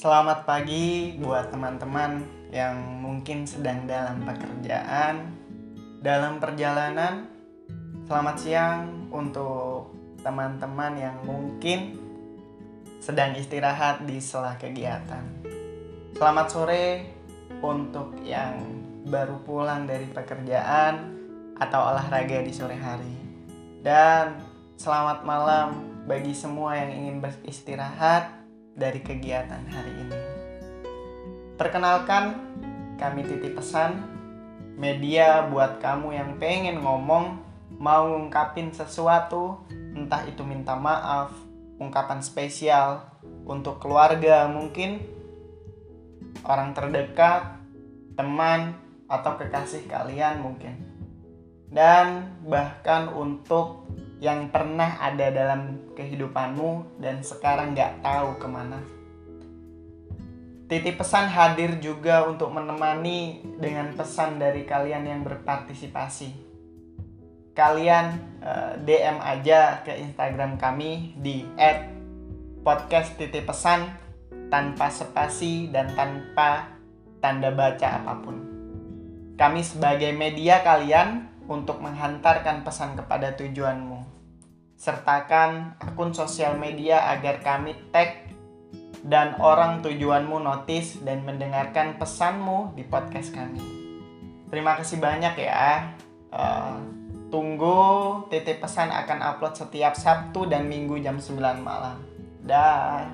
Selamat pagi buat teman-teman yang mungkin sedang dalam pekerjaan, dalam perjalanan. Selamat siang untuk teman-teman yang mungkin sedang istirahat di sela kegiatan. Selamat sore untuk yang baru pulang dari pekerjaan atau olahraga di sore hari. Dan selamat malam bagi semua yang ingin beristirahat dari kegiatan hari ini. Perkenalkan, kami titip pesan media buat kamu yang pengen ngomong, mau ngungkapin sesuatu, entah itu minta maaf, ungkapan spesial untuk keluarga mungkin, orang terdekat, teman, atau kekasih kalian mungkin. Dan bahkan untuk yang pernah ada dalam kehidupanmu dan sekarang nggak tahu ke mana. Titip pesan hadir juga untuk menemani dengan pesan dari kalian yang berpartisipasi. Kalian eh, DM aja ke Instagram kami di @podcast titip pesan tanpa spasi dan tanpa tanda baca apa pun. Kami sebagai media kalian untuk menghantarkan pesan kepada tujuanmu. Sertakan akun sosial media agar kami tag dan orang tujuanmu notice dan mendengarkan pesanmu di podcast kami. Terima kasih banyak ya. Uh, tunggu titip pesan akan upload setiap Sabtu dan Minggu jam 9 malam. Dah.